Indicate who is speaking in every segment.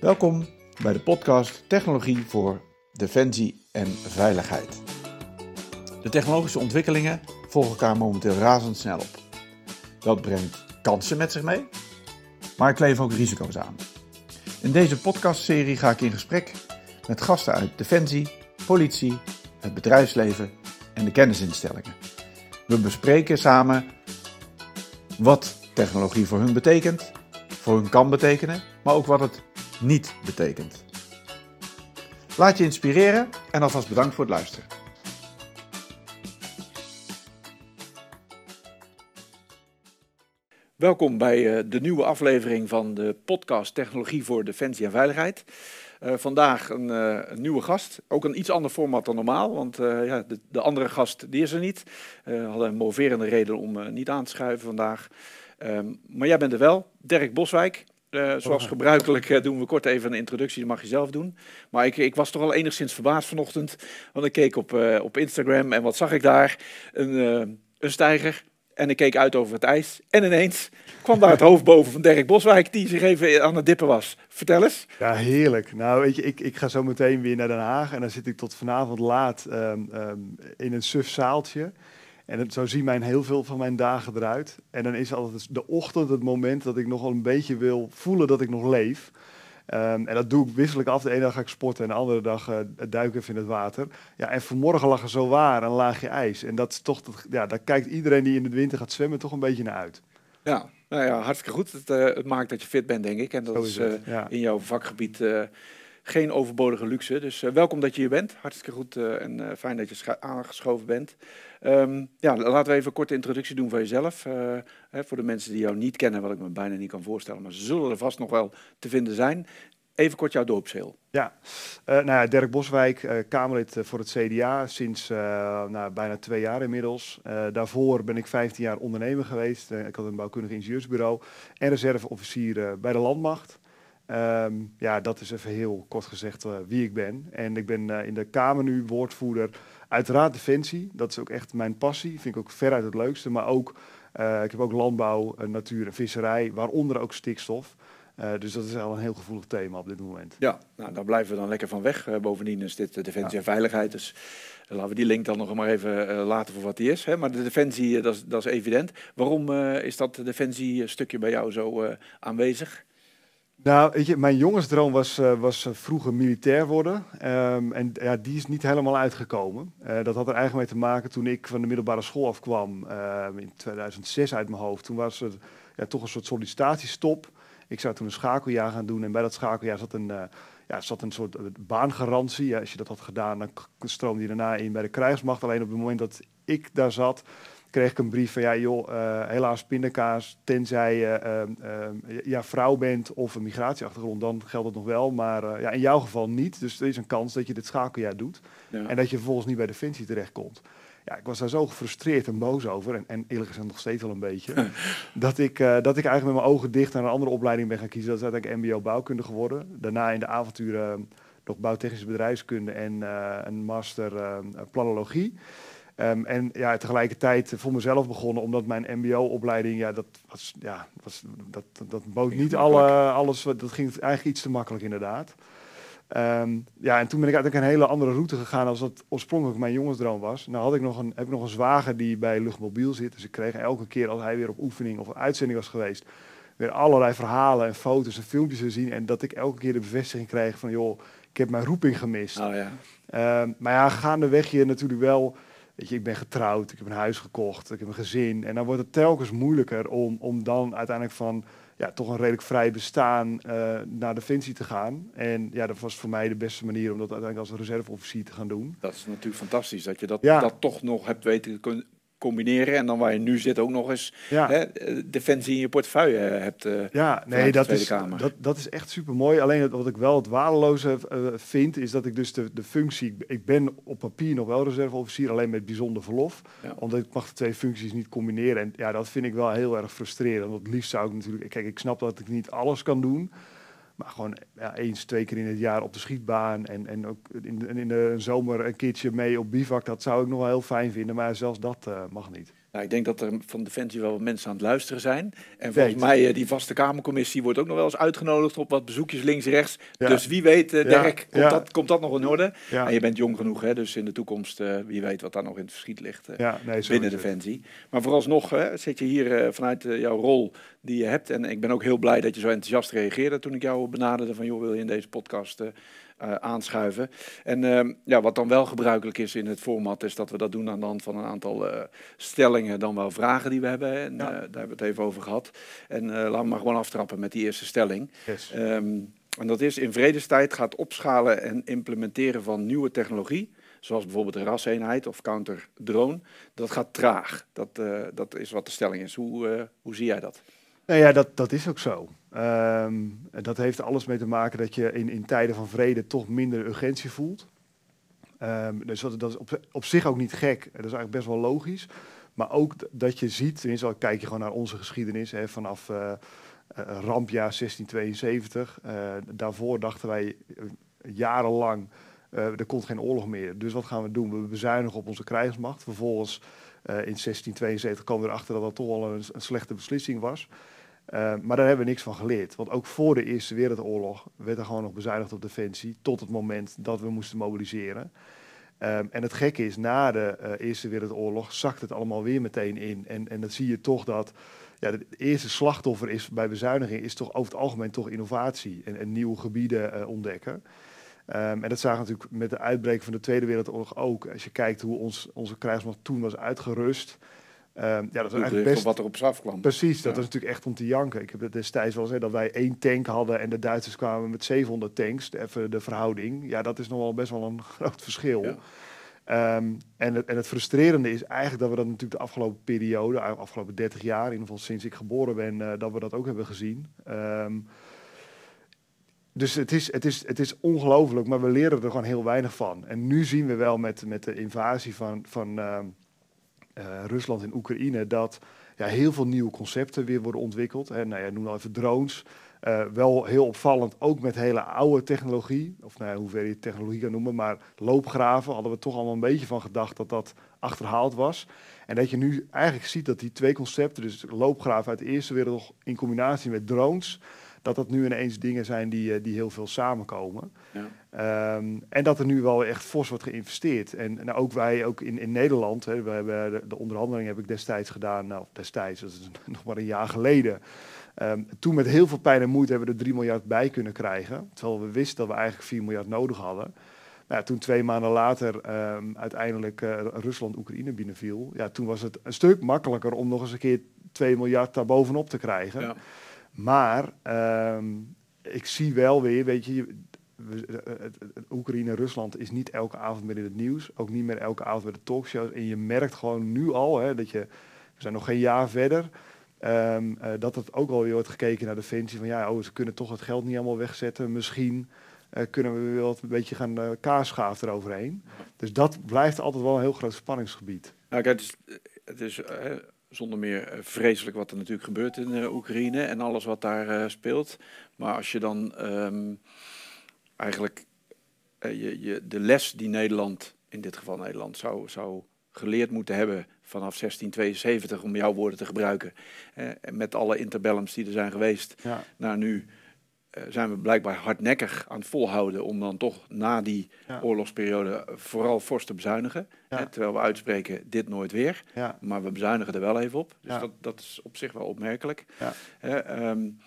Speaker 1: Welkom bij de podcast Technologie voor Defensie en Veiligheid. De technologische ontwikkelingen volgen elkaar momenteel razendsnel op. Dat brengt kansen met zich mee, maar kleef ook risico's aan. In deze podcastserie ga ik in gesprek met gasten uit Defensie, politie, het bedrijfsleven en de kennisinstellingen. We bespreken samen wat technologie voor hun betekent, voor hun kan betekenen, maar ook wat het niet betekent. Laat je inspireren en alvast bedankt voor het luisteren. Welkom bij eh, de nieuwe aflevering van de podcast Technologie voor Defensie en Veiligheid. Uh, vandaag een, uh, een, nieuwe gast, ook een iets ander format dan normaal, want ja, de, de, andere gast die is er niet. We hadden een moverende reden om niet aan te schuiven vandaag. Um, maar jij bent er wel, Dirk Boswijk. Zoals gebruikelijk doen we kort even een introductie, dat mag je zelf doen. Maar ik, ik was toch al enigszins verbaasd vanochtend, want ik keek op, op Instagram en wat zag ik daar? Een, een stijger en ik keek uit over het ijs. En ineens kwam daar het hoofd boven van Dirk Boswijk, die zich even aan het dippen was. Vertel eens.
Speaker 2: Ja, heerlijk. Nou, weet je, ik, ik ga zo meteen weer naar Den Haag. En dan zit ik tot vanavond laat um, um, in een suf zaaltje. En het, zo zien mijn heel veel van mijn dagen eruit. En dan is altijd de ochtend het moment dat ik nog wel een beetje wil voelen dat ik nog leef. Um, en dat doe ik wisselijk af. De ene dag ga ik sporten en de andere dag uh, duiken in het water. Ja, en vanmorgen lag er zo waar een laagje ijs. En dat is toch, dat, ja, daar kijkt iedereen die in de winter gaat zwemmen toch een beetje naar uit.
Speaker 1: Ja, nou ja, hartstikke goed. Het, uh, het maakt dat je fit bent, denk ik. En dat is, is uh, ja. in jouw vakgebied geen overbodige luxe. Dus welkom dat je hier bent. Hartstikke goed en fijn dat je aangeschoven bent. Um, ja, laten we even een korte introductie doen van jezelf. Uh, hè, voor de mensen die jou niet kennen, wat ik me bijna niet kan voorstellen, maar ze zullen er vast nog wel te vinden zijn. Even kort jouw dorpsheel.
Speaker 2: Ja, uh, nou ja, Dirk Boswijk, uh, Kamerlid voor het CDA sinds nou, bijna twee jaar inmiddels. daarvoor ben ik 15 jaar ondernemer geweest. ik had een bouwkundig ingenieursbureau en reserveofficier bij de landmacht. Um, ja, dat is even heel kort gezegd wie ik ben. En ik ben in de Kamer nu woordvoerder Uiteraard defensie, dat is ook echt mijn passie. Vind ik ook veruit het leukste. Maar ook, uh, ik heb ook landbouw, uh, natuur en visserij, waaronder ook stikstof. Uh, dus dat is al een heel gevoelig thema op dit moment.
Speaker 1: Ja, nou, daar blijven we dan lekker van weg. bovendien is dit defensie ja. en veiligheid. Dus laten we die link dan nog maar even laten voor wat die is. Hè? Maar de defensie, dat is, dat is evident. Waarom is dat defensie stukje bij jou zo aanwezig?
Speaker 2: Nou, weet je, mijn jongensdroom was, uh, was uh, vroeger militair worden. Um, en ja, die is niet helemaal uitgekomen. Uh, dat had er eigenlijk mee te maken toen ik van de middelbare school afkwam, ehm, in 2006 uit mijn hoofd. Toen was er ja, toch een soort sollicitatiestop. Ik zou toen een schakeljaar gaan doen en bij dat schakeljaar zat een, ja, zat een soort baangarantie. Ja, als je dat had gedaan, dan stroomde je daarna in bij de krijgsmacht. Alleen op het moment dat ik daar zat, kreeg ik een brief van ja joh, uh, helaas pindakaas, tenzij je uh, uh, ja, vrouw bent of een migratieachtergrond, dan geldt het nog wel. Maar uh, ja, in jouw geval niet. Dus er is een kans dat je dit schakeljaar doet ja. en dat je vervolgens niet bij Defensie terechtkomt. Ja, ik was daar zo gefrustreerd en boos over, en, en eerlijk gezegd nog steeds wel een beetje, dat, ik, dat ik eigenlijk met mijn ogen dicht naar een andere opleiding ben gaan kiezen. Dat is uiteindelijk MBO bouwkunde geworden. Daarna in de avonturen nog bouwtechnische bedrijfskunde en een master planologie. Um, en ja, tegelijkertijd voor mezelf begonnen, omdat mijn MBO-opleiding, ja, dat was, ja, was, dat, dat bood niet alle, alles, dat ging eigenlijk iets te makkelijk inderdaad. Um, ja, en toen ben ik eigenlijk een hele andere route gegaan als dat oorspronkelijk mijn jongensdroom was. Nou had ik nog een, heb ik nog een zwager die bij Luchtmobiel zit, dus ik kreeg elke keer als hij weer op oefening of uitzending was geweest, weer allerlei verhalen en foto's en filmpjes te zien. En dat ik elke keer de bevestiging kreeg van, joh, ik heb mijn roeping gemist.
Speaker 1: Oh, ja.
Speaker 2: Um, maar ja, gaandeweg je natuurlijk wel Weet je, ik ben getrouwd, ik heb een huis gekocht, ik heb een gezin. En dan wordt het telkens moeilijker om, om dan uiteindelijk van ja, toch een redelijk vrij bestaan uh, naar Defensie te gaan. En ja, dat was voor mij de beste manier om dat uiteindelijk als reserveofficier te gaan doen.
Speaker 1: Dat is natuurlijk fantastisch, dat je dat, ja. dat toch nog hebt weten combineren. En dan waar je nu zit ook nog eens ja. hè, defensie in je portefeuille hebt. Uh,
Speaker 2: ja, nee, dat is, dat, dat is echt super mooi. Alleen wat ik wel het waardeloze uh, vind, is dat ik dus de, de functie. Ik ben op papier nog wel reserveofficier, alleen met bijzonder verlof. Ja. Omdat ik mag de twee functies niet combineren. En ja, dat vind ik wel heel erg frustrerend. Want het liefst zou ik natuurlijk. Kijk, ik snap dat ik niet alles kan doen. Maar gewoon eens, twee keer in het jaar op de schietbaan. En, en ook in, in de zomer een keertje mee op bivak. Dat zou ik nog wel heel fijn vinden. Maar zelfs dat uh, mag niet.
Speaker 1: Nou, ik denk dat er van Defensie wel wat mensen aan het luisteren zijn. En volgens mij, uh, die vaste Kamercommissie wordt ook nog wel eens uitgenodigd op wat bezoekjes links en rechts. Dus wie weet, uh, Dirk, komt, Dat, komt dat nog in orde? En je bent jong genoeg, hè, dus in de toekomst, uh, wie weet wat daar nog in het verschiet ligt nee, binnen Defensie. Maar vooralsnog zit je hier vanuit jouw rol die je hebt. En ik ben ook heel blij dat je zo enthousiast reageerde toen ik jou benaderde van, joh, wil je in deze podcast uh, aanschuiven. En uh, ja, wat dan wel gebruikelijk is in het format, is dat we dat doen aan de hand van een aantal uh, stellingen, dan wel vragen die we hebben. En ja. daar hebben we het even over gehad. En laten we maar gewoon aftrappen met die eerste stelling.
Speaker 2: Yes.
Speaker 1: Um, en dat is in vredestijd gaat opschalen en implementeren van nieuwe technologie, zoals bijvoorbeeld een raseenheid of counter-drone, dat gaat traag. Dat, dat is wat de stelling is. Hoe, hoe zie jij dat?
Speaker 2: Nou ja, dat, dat is ook zo. Um, dat heeft alles mee te maken dat je in, in tijden van vrede toch minder urgentie voelt. Um, dus dat, is op, op zich ook niet gek. Dat is eigenlijk best wel logisch. Maar ook dat je ziet, tenminste al kijk je gewoon naar onze geschiedenis, hè, vanaf uh, uh, rampjaar 1672. Uh, daarvoor dachten wij jarenlang, er komt geen oorlog meer. Dus wat gaan we doen? We bezuinigen op onze krijgsmacht. Vervolgens in 1672 komen we erachter dat dat toch wel een, een slechte beslissing was. Uh, maar daar hebben we niks van geleerd. Want ook voor de Eerste Wereldoorlog werd er gewoon nog bezuinigd op defensie. Tot het moment dat we moesten mobiliseren. Um, en het gekke is, na de uh, Eerste Wereldoorlog zakt het allemaal weer meteen in. En, en dan zie je toch dat ja, het eerste slachtoffer is bij bezuiniging is toch over het algemeen toch innovatie en, en nieuwe gebieden uh, ontdekken. Um, en dat zagen we natuurlijk met de uitbreking van de Tweede Wereldoorlog ook. Als je kijkt hoe ons, onze krijgsmacht toen was uitgerust.
Speaker 1: Um, ja, dat is eigenlijk best... wat er op ze afkwam.
Speaker 2: Precies, dat ja. is natuurlijk echt om te janken. Ik heb het destijds wel gezegd dat wij één tank hadden en de Duitsers kwamen met 700 tanks. Even de verhouding. Ja, dat is nog wel best wel een groot verschil. Ja. Um, en, het, en het frustrerende is eigenlijk dat we dat natuurlijk de afgelopen periode, de afgelopen 30 jaar, in ieder geval sinds ik geboren ben, uh, dat we dat ook hebben gezien. Um, dus het is, het is, het is ongelooflijk, maar we leren er gewoon heel weinig van. En nu zien we wel met, met de invasie van, van uh, Rusland en Oekraïne, dat ja, heel veel nieuwe concepten weer worden ontwikkeld. En nou ja, noem nou even drones. Uh, wel heel opvallend, ook met hele oude technologie, of nou ja, hoever je technologie kan noemen, maar loopgraven hadden we toch allemaal een beetje van gedacht dat dat achterhaald was. En dat je nu eigenlijk ziet dat die twee concepten, dus loopgraven uit de Eerste Wereldoorlog in combinatie met drones, dat dat nu ineens dingen zijn die, eh, die heel veel samenkomen. Ja. Um, en dat er nu wel echt fors wordt geïnvesteerd. En nou, ook wij, ook in, in Nederland, hè, we hebben de, de, onderhandeling heb ik destijds gedaan, nou destijds, dat is nog maar een jaar geleden. Um, toen met heel veel pijn en moeite hebben we er 3 miljard bij kunnen krijgen. Terwijl we wisten dat we eigenlijk 4 miljard nodig hadden. Nou, toen twee maanden later um, uiteindelijk uh, Rusland Oekraïne binnenviel, ja, toen was het een stuk makkelijker om nog eens een keer 2 miljard daar bovenop te krijgen. Ja. Maar um, ik zie wel weer, weet je, Oekraïne en Rusland is niet elke avond meer in het nieuws. Ook niet meer elke avond bij de talkshows. En je merkt gewoon nu al, hè, dat je, we zijn nog geen jaar verder, um, dat het ook alweer wordt gekeken naar Defensie. Van ja, oh, ze kunnen toch het geld niet allemaal wegzetten. Misschien kunnen we weer wat een beetje gaan uh, kaarschaven eroverheen. Dus dat blijft altijd wel een heel groot spanningsgebied.
Speaker 1: Nou, kijk, het is, het is zonder meer eh, vreselijk wat er natuurlijk gebeurt in uh, Oekraïne en alles wat daar uh, speelt. Maar als je dan um, eigenlijk je, je, de les die Nederland, in dit geval Nederland, zou, zou geleerd moeten hebben vanaf 1672, om jouw woorden te gebruiken, met alle interbellums die er zijn geweest, ja. naar nu eh, zijn we blijkbaar hardnekkig aan het volhouden om dan toch na die ja. oorlogsperiode vooral fors te bezuinigen. Ja. Hè, terwijl we uitspreken dit nooit weer. Ja. Maar we bezuinigen er wel even op. Dus dat, dat is op zich wel opmerkelijk. Hè, um,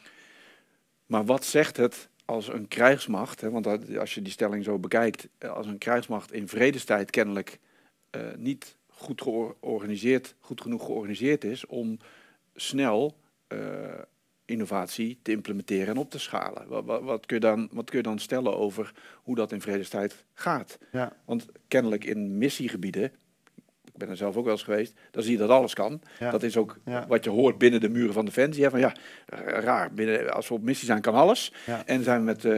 Speaker 1: maar wat zegt het als een krijgsmacht, hè, want als je die stelling zo bekijkt, eh, als een krijgsmacht in vredestijd kennelijk uh, niet goed georganiseerd, goed genoeg georganiseerd is om snel uh, innovatie te implementeren en op te schalen. Wat, wat, wat, kun je dan, wat kun je dan stellen over hoe dat in vredestijd gaat? Ja. Want kennelijk in missiegebieden, ik ben er zelf ook wel eens geweest, dan zie je dat alles kan. Ja. Dat is ook ja. wat je hoort binnen de muren van Defensie. Hè, van ja, raar, binnen, als we op missie zijn kan alles. En zijn we met uh,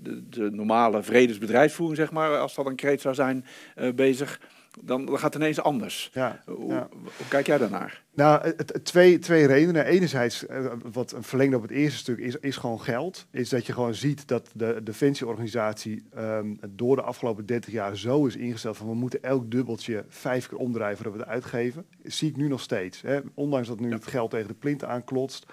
Speaker 1: de, de, normale vredesbedrijfsvoering, zeg maar, als dat een kreet zou zijn, uh, bezig dan, dan gaat het ineens anders. Ja, hoe, hoe, kijk jij daarnaar?
Speaker 2: Nou, twee, twee redenen. Enerzijds, eh, wat een verlengde op het eerste stuk is, is gewoon geld. Is dat je gewoon ziet dat de defensieorganisatie um, door de afgelopen 30 jaar zo is ingesteld van we moeten elk dubbeltje vijf keer omdraaien voordat we het uitgeven. zie ik nu nog steeds. Hè. Ondanks dat nu het geld tegen de plint aanklotst,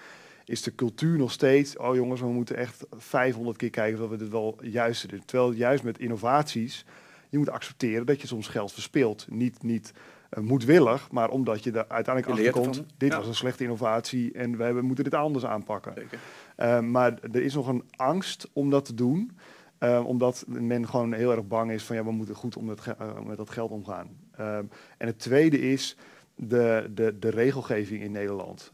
Speaker 2: is de cultuur nog steeds, oh jongens, we moeten echt 500 keer kijken of we dit wel juist doen. Terwijl juist met innovaties je moet accepteren dat je soms geld verspeelt. Niet, niet uh, moedwillig, maar omdat je er uiteindelijk achter komt. Dit was een slechte innovatie en we moeten dit anders aanpakken. Uh, maar er is nog een angst om dat te doen. Uh, omdat men gewoon heel erg bang is van ja, we moeten goed om met, met dat geld omgaan. en het tweede is de, de, de regelgeving in Nederland.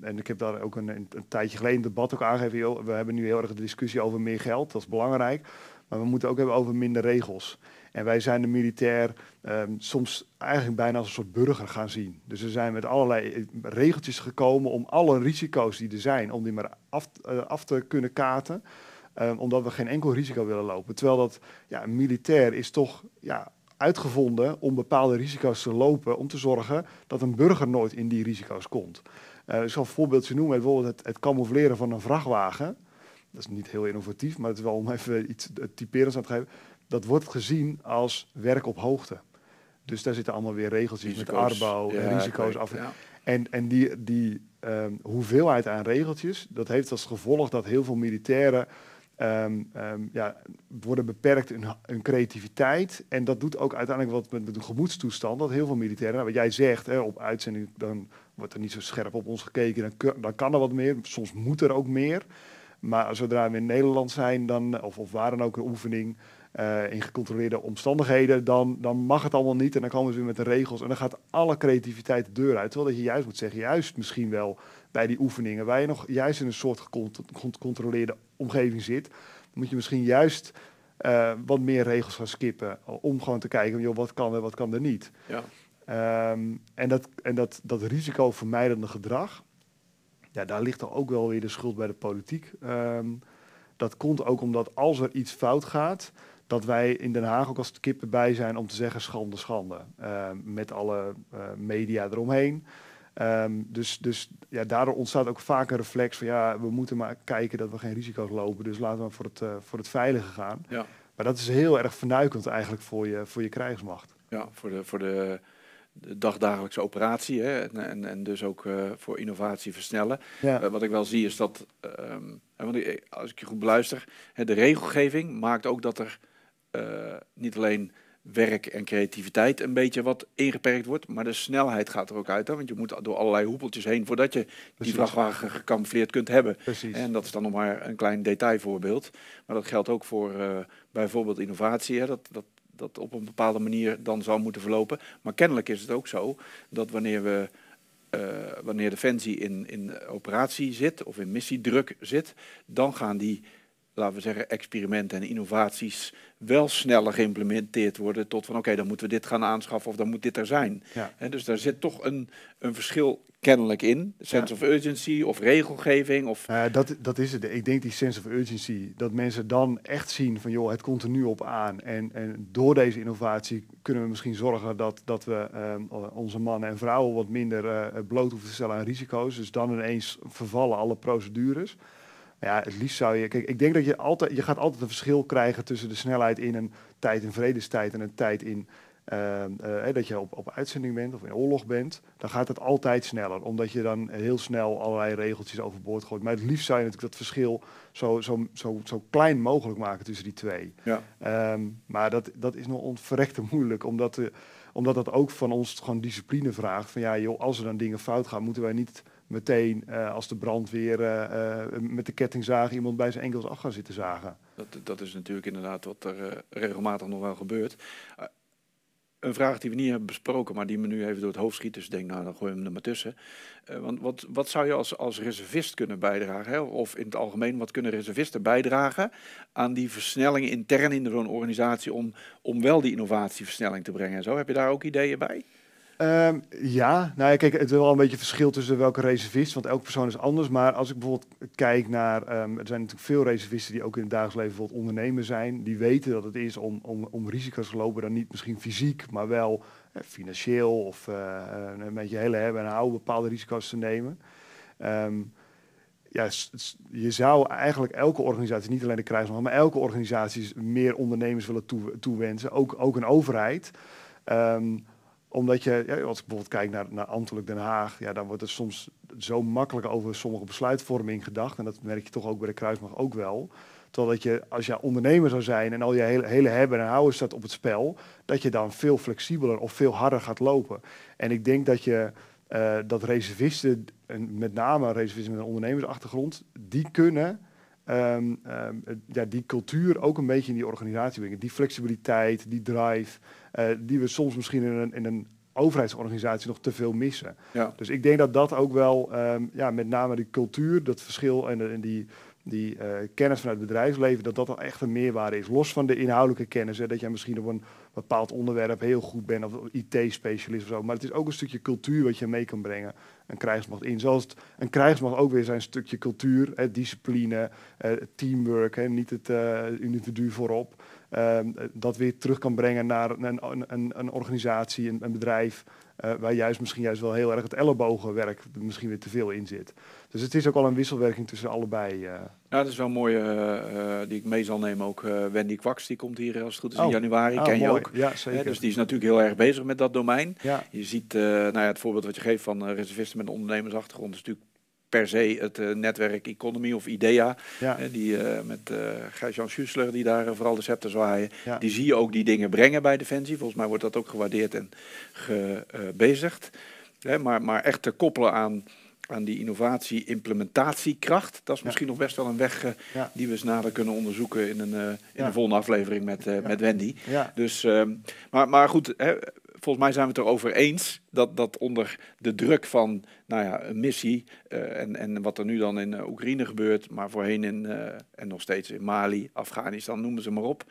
Speaker 2: en ik heb daar ook een, een, tijdje geleden een debat ook aangegeven. we hebben nu heel erg de discussie over meer geld, dat is belangrijk. Maar we moeten ook hebben over minder regels. En wij zijn de militair um, soms eigenlijk bijna als een soort burger gaan zien. Dus we zijn met allerlei eh, regeltjes gekomen om alle risico's die er zijn, om die maar af, uh, af te kunnen katen. Um, omdat we geen enkel risico willen lopen. Terwijl dat ja, een militair is toch ja, uitgevonden om bepaalde risico's te lopen. Om te zorgen dat een burger nooit in die risico's komt. Uh, ik zal een voorbeeldje noemen. Bijvoorbeeld het, het camoufleren van een vrachtwagen. Dat is niet heel innovatief, maar het is wel om even iets typerends aan te geven dat wordt gezien als werk op hoogte. Dus daar zitten allemaal weer regeltjes met arbo en risico's af. En, en die, die ehm, hoeveelheid aan regeltjes, dat heeft als gevolg dat heel veel militairen ehm, ehm, ja, worden beperkt in hun creativiteit. En dat doet ook uiteindelijk wat met, met de gemoedstoestand. Dat heel veel militairen, nou, wat jij zegt, hè, op uitzending dan wordt er niet zo scherp op ons gekeken. Dan, dan kan er wat meer, soms moet er ook meer. Maar zodra we in Nederland zijn, dan, of, of waar dan ook een oefening, uh, in gecontroleerde omstandigheden, dan, dan mag het allemaal niet. En dan komen ze weer met de regels. En dan gaat alle creativiteit de deur uit. Terwijl dat je juist moet zeggen, juist misschien wel bij die oefeningen, waar je nog juist in een soort gecontroleerde omgeving zit, moet je misschien juist uh, wat meer regels gaan skippen. Om gewoon te kijken, joh, wat kan er, wat kan er niet. Ja. Um, en dat, en dat, dat risicovermijdende gedrag, ja, daar ligt dan ook wel weer de schuld bij de politiek. Um, dat komt ook omdat als er iets fout gaat, dat wij in Den Haag ook als kippen bij zijn om te zeggen schande, schande. Uh, met alle uh, media eromheen. Um, dus dus ja, daardoor ontstaat ook vaak een reflex van ja, we moeten maar kijken dat we geen risico's lopen. Dus laten we voor het, uh, voor het veilige gaan. Ja. Maar dat is heel erg vernuikend eigenlijk voor je, voor je krijgsmacht.
Speaker 1: Ja, voor de, voor de, de dagdagelijkse operatie hè, en, en, en dus ook uh, voor innovatie versnellen. Ja. Uh, wat ik wel zie is dat, um, want als ik je goed beluister, hè, de regelgeving maakt ook dat er niet alleen werk en creativiteit een beetje wat ingeperkt wordt, maar de snelheid gaat er ook uit. Hè? Want je moet door allerlei hoepeltjes heen voordat je die vrachtwagen gecamoufleerd kunt hebben. Precies. En dat is dan nog maar een klein detailvoorbeeld. Maar dat geldt ook voor uh, bijvoorbeeld innovatie. Hè? Dat, dat, dat op een bepaalde manier dan zou moeten verlopen. Maar kennelijk is het ook zo dat wanneer we uh, wanneer Defensie in, in operatie zit of in missiedruk zit, dan gaan die laten we zeggen, experimenten en innovaties wel sneller geïmplementeerd worden tot van oké, dan moeten we dit gaan aanschaffen of dan moet dit er zijn. Ja. dus daar zit toch een, een verschil kennelijk in. Sense of urgency of regelgeving. Of...
Speaker 2: Uh, dat, dat is het. Ik denk die sense of urgency, dat mensen dan echt zien van joh, het komt er nu op aan. En, en door deze innovatie kunnen we misschien zorgen dat, dat we uh, onze mannen en vrouwen wat minder uh, bloot hoeven te stellen aan risico's. Dus dan ineens vervallen alle procedures. Ja, het liefst zou je. Kijk, ik denk dat je altijd. Je gaat altijd een verschil krijgen tussen de snelheid in een tijd in vredestijd en een tijd in. Uh, uh, dat je op, op uitzending bent of in oorlog bent, dan gaat het altijd sneller. Omdat je dan heel snel allerlei regeltjes overboord gooit. Maar het liefst zou je natuurlijk dat verschil zo, zo, zo, zo klein mogelijk maken tussen die twee. Ja. Um, maar dat, dat is nog onverrekte moeilijk, omdat, de, omdat dat ook van ons gewoon discipline vraagt. Van ja, joh, als er dan dingen fout gaan, moeten wij niet meteen uh, als de brandweer uh, met de kettingzaag iemand bij zijn enkels af gaan zitten zagen.
Speaker 1: Dat, dat is natuurlijk inderdaad wat er regelmatig nog wel gebeurt. een vraag die we niet hebben besproken, maar die me nu even door het hoofd schiet. Dus ik denk, nou, dan gooi we hem er maar tussen. want wat, wat zou je als, als reservist kunnen bijdragen? Hè? Of in het algemeen, wat kunnen reservisten bijdragen aan die versnelling intern in zo'n organisatie om, om wel die innovatieversnelling te brengen en zo? Heb je daar ook ideeën bij?
Speaker 2: Ehm, ja, nou ja, kijk, het is wel een beetje verschil tussen welke reservist, want elke persoon is anders. Maar als ik bijvoorbeeld kijk naar, ehm, er zijn natuurlijk veel reservisten die ook in het dagelijks leven bijvoorbeeld ondernemer zijn. Die weten dat het is om, om, om risico's te lopen, dan niet misschien fysiek, maar wel eh, financieel of uh, een beetje hele hebben en houden bepaalde risico's te nemen. Um, ja, je zou eigenlijk elke organisatie, niet alleen de krijgsmacht, maar elke organisatie meer ondernemers willen toe, toewensen, ook, ook een overheid. Um, omdat je, ja, als ik bijvoorbeeld kijk naar, naar Ambtelijk Den Haag, ja, dan wordt er soms zo makkelijk over sommige besluitvorming gedacht. En dat merk je toch ook bij de Kruismacht ook wel. Terwijl dat je, als je ondernemer zou zijn en al je hele, hebben en houden staat op het spel, dat je dan veel flexibeler of veel harder gaat lopen. En ik denk dat je uh, dat reservisten, en met name reservisten met een ondernemersachtergrond, die kunnen um, um, ja, die cultuur ook een beetje in die organisatie brengen. Die flexibiliteit, die drive, uh, die we soms misschien in een, in een overheidsorganisatie nog te veel missen. Ja. Dus ik denk dat dat ook wel, um, ja, met name die cultuur, dat verschil en, en die, die uh, kennis vanuit het bedrijfsleven, dat dat al echt een meerwaarde is. Los van de inhoudelijke kennis, hè, dat jij misschien op een bepaald onderwerp heel goed bent, of IT-specialist of zo. Maar het is ook een stukje cultuur wat je mee kan brengen, een krijgsmacht in. Zoals het, een krijgsmacht ook weer zijn stukje cultuur, hè, discipline, uh, teamwork, hè, niet het uh, individu voorop. Ehm, dat weer terug kan brengen naar een, een, een organisatie, een, een bedrijf, uh, waar juist misschien juist wel heel erg het ellebogenwerk misschien weer te veel in zit. Dus het is ook al een wisselwerking tussen allebei. Uh.
Speaker 1: Ja, dat is wel een mooie uh, die ik mee zal nemen. Ook Wendy Kwaks, die komt hier als het goed is in oh. januari. Oh, Ken je ook?
Speaker 2: Ja, zeker.
Speaker 1: dus die is natuurlijk heel erg bezig met dat domein. Ja. Je ziet, nou ja, het voorbeeld wat je geeft van reservisten met een ondernemersachtergrond is natuurlijk per se het uh, netwerk Economy of IDEA. Ja. die uh, met uh, Gijs-Jan Schussler, die daar vooral de scepter zwaaien. Ja. Die zie je ook die dingen brengen bij Defensie. Volgens mij wordt dat ook gewaardeerd en gebezigd. maar, maar echt te koppelen aan, aan die innovatie, implementatiekracht. Dat is misschien nog best wel een weg ja. die we eens nader kunnen onderzoeken in een, in een volgende aflevering met, met Wendy. Dus, ehm, maar, maar goed, hè, volgens mij zijn we het erover eens dat, dat onder de druk van nou ja, een missie uh, en, en wat er nu dan in uh, Oekraïne gebeurt, maar voorheen in, uh, en nog steeds in Mali, Afghanistan, noemen ze maar op,